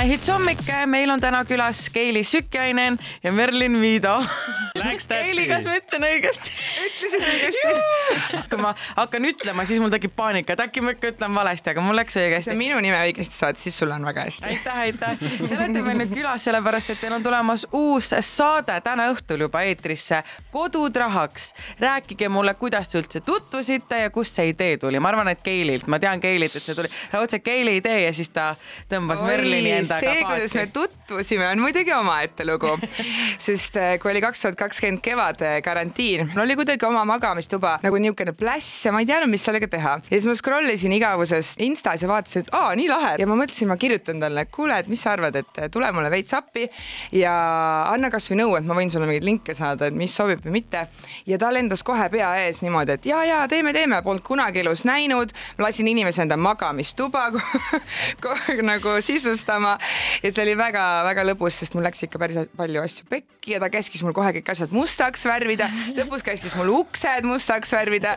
Maihits hommik, meil on täna külas Keili Sükjainen ja Merlin Viido. Läks täppi. Keili, kas ma ütlesin õigesti? ütlesid õigesti. kui ma hakkan ütlema, siis mul tekib paanika, et äkki ma ikka ütlen valesti, aga mul läks õigesti. minu nime õigesti saad, siis sul on väga hästi. aitäh, aitäh. Te olete meil nüüd külas sellepärast, et teil on tulemas uus saade täna õhtul juba eetrisse Kodud rahaks. rääkige mulle, kuidas te üldse tutvusite ja kust see idee tuli, ma arvan, et Keililt, ma tean Keililt, et see tuli raudselt Keili idee ja siis ta tõmbas Merlini endaga see, kuidas me paati. tutvusime, on muidugi omaette lugu, sest äh, kui oli kaks tuhat kakskümmend kevad äh, karantiin, mul oli kuidagi oma magamistuba nagu niisugune pläss ja ma ei teadnud, mis sellega teha. ja siis ma scroll isin igavuses Instas ja vaatasin, et aa, nii lahe. Ja ma mõtlesin, ma kirjutan talle, kuule, et mis sa arvad, et äh, tule mulle veits appi ja anna kasvõi nõu, et ma võin sulle mingeid linke saada, et mis sobib või mitte. ja ta lendas kohe pea ees niimoodi, et ja, ja teeme, teeme, polnud kunagi elus näinud, lasin inimese enda magamistuba nagu sisustama. Ja see oli väga-väga lõbus, sest mul läks ikka päris palju asju pekki ja ta käskis mul kohe kõik asjad mustaks värvida, lõpus käskis mul uksed mustaks värvida.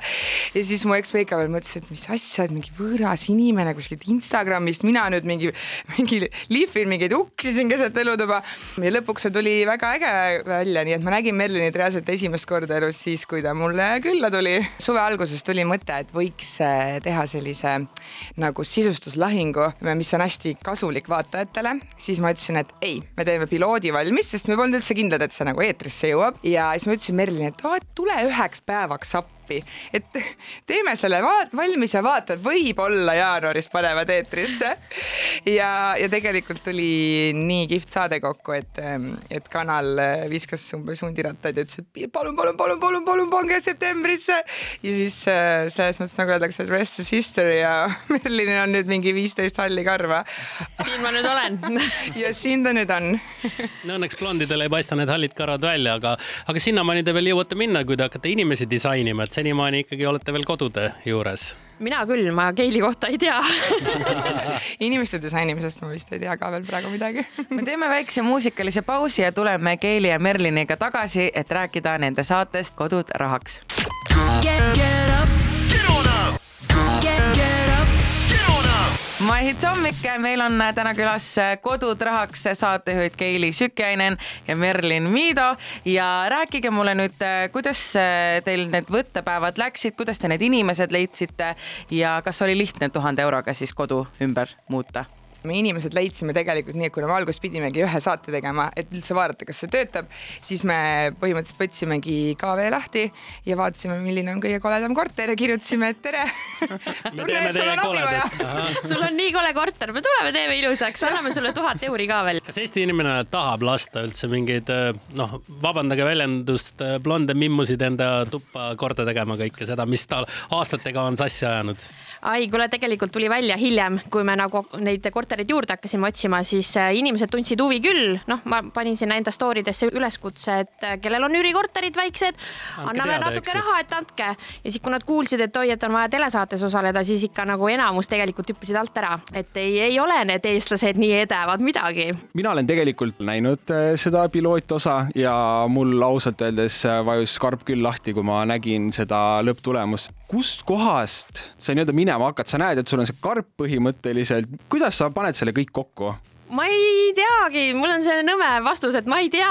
Ja siis mu ekspeika veel mõtles, et mis asja, et mingi võõras inimene kuskilt Instagramist, mina nüüd mingi, mingi lihvin mingeid uksi siin keset elutuba. Ja lõpuks see tuli väga äge välja, nii et ma nägin Merlinit reaalselt esimest korda elus siis, kui ta mulle külla tuli. suve alguses tuli mõte, et võiks äh, teha sellise nagu sisustuslahingu, mis on hästi kasulik vaatajatele, siis ma ütlesin, et ei, me teeme piloodi valmis, sest me polnud üldse kindlad, et see nagu eetrisse jõuab ja siis ma ütlesin Merlinile, et oo, et tule üheks päevaks appi, et teeme selle va- valmis ja vaatad, võib-olla jaanuaris panevad eetrisse. ja, ja tegelikult tuli nii kihvt saade kokku, et, et kanal viskas umbes hundirattaid ja ütles, et palun, palun, palun, palun, palun pange septembrisse. ja siis äh, selles mõttes nagu öeldakse, et rest is history ja Merlinil on nüüd mingi viisteist halli karva. siin ma nüüd olen ja siin ta nüüd on no õnneks blondidel ei paista need hallid karvad välja, aga, aga sinnamaani te veel jõuate minna, kui te hakkate inimesi disainima, et senimaani ikkagi olete veel kodude juures. mina küll, ma Keili kohta ei tea inimeste disainimisest ma vist ei tea ka veel praegu midagi me teeme väikse muusikalise pausi ja tuleme Keili ja Merliniga tagasi, et rääkida nende saatest Kodud rahaks. Maihits hommik, meil on täna külas Kodud rahaks saatejuhid Keili Sükjainen ja Merlin Miido ja rääkige mulle nüüd, kuidas teil need võttepäevad läksid, kuidas te need inimesed leidsite ja kas oli lihtne tuhande euroga siis kodu ümber muuta? Me inimesed leidsime tegelikult nii, et kuna me alguses pidimegi ühe saate tegema, et üldse vaadata, kas see töötab, siis me põhimõtteliselt võtsimegi KV lahti ja vaatasime, milline on kõige koledam korter ja kirjutasime, et tere. me teeme teie koledast. sul on nii kole korter, me tuleme, teeme ilusaks, anname sulle tuhat euri ka veel. kas Eesti inimene tahab lasta üldse mingeid noh, vabandage väljendust, blonde mimmusid enda tuppa korda tegema kõike seda, mis ta aastatega on sassi ajanud? ai, kuule, tegelikult tuli välja hiljem, kui me nagu neid kortereid juurde hakkasime otsima, siis äh, inimesed tundsid huvi küll. noh, ma panin sinna enda story desse üleskutse, et äh, kellel on üürikorterid väiksed, anname teada, eks natuke ju. raha, et andke. ja siis, kui nad kuulsid, et oi, et on vaja telesaates osaleda, siis ikka nagu enamus tegelikult hüppasid alt ära, et ei, ei ole need eestlased nii edevad midagi. mina olen tegelikult näinud äh, seda pilootosa ja mul ausalt öeldes vajus karp küll lahti, kui ma nägin seda lõpptulemust. Kust kohast sa nii-öelda minema hakkad, sa näed, et sul on see karp põhimõtteliselt, kuidas sa paned selle kõik kokku? Ma ei teagi, mul on selline nõme vastus, et ma ei tea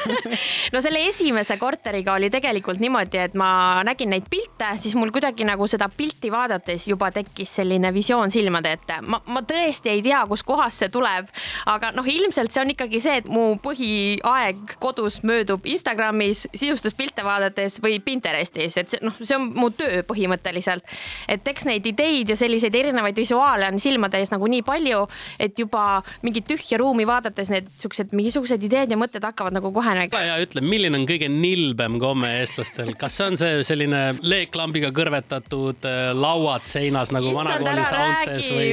no selle esimese korteriga oli tegelikult niimoodi, et ma nägin neid pilte, siis mul kuidagi nagu seda pilti vaadates juba tekkis selline visioon silmade ette. ma, ma tõesti ei tea, kuskohast see tuleb, aga noh, ilmselt see on ikkagi see, et mu põhiaeg kodus möödub Instagramis sisustuspilte vaadates või Pinterestis, et see noh, see on mu töö põhimõtteliselt. et eks neid ideid ja selliseid erinevaid visuaale on silmade ees nagu nii palju, et juba mingit tühja ruumi vaadates need siuksed mingisugused ideed ja mõtted hakkavad nagu kohe nagu ja ütle, milline on kõige nilbem komme eestlastel, kas see on see selline leeklambiga kõrvetatud äh, lauad seinas nagu Issand, vanakooli ära sauntes või,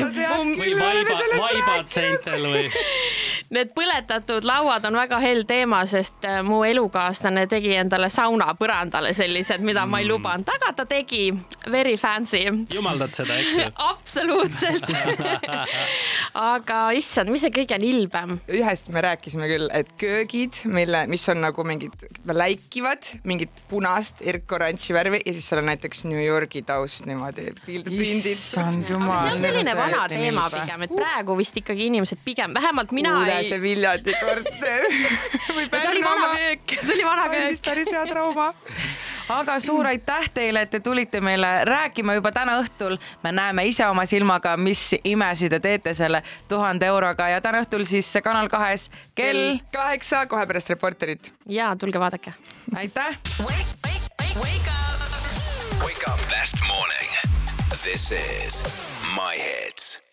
või vaiba, vaibad seintel või? Need põletatud lauad on väga hell teema, sest äh, mu elukaaslane tegi endale sauna põrandale sellised, mida ma ei lubanud, aga ta tegi. Very fancy. jumaldad seda, eks ju? absoluutselt aga issand, mis see kõige nilbem? ühest me rääkisime küll, et köögid, mille, mis on nagu mingid läikivad, mingit punast, erkoranži värvi ja siis seal on näiteks New Yorgi taust niimoodi issand jumal. see on selline vana teema pigem, et praegu vist ikkagi inimesed pigem, vähemalt mina kuule, ei. See Viljandi korter see oli vana köök, see oli vana köök. päris hea trauma. aga suur aitäh teile, et te tulite meile rääkima juba täna õhtul. me näeme ise oma silmaga, mis imesid te teete selle tuhande euroga ja täna õhtul siis Kanal kahes kell. kaheksa, kohe pärast Reporterit. ja tulge vaadake. aitäh. Wake up. Best morning. This is My Hits.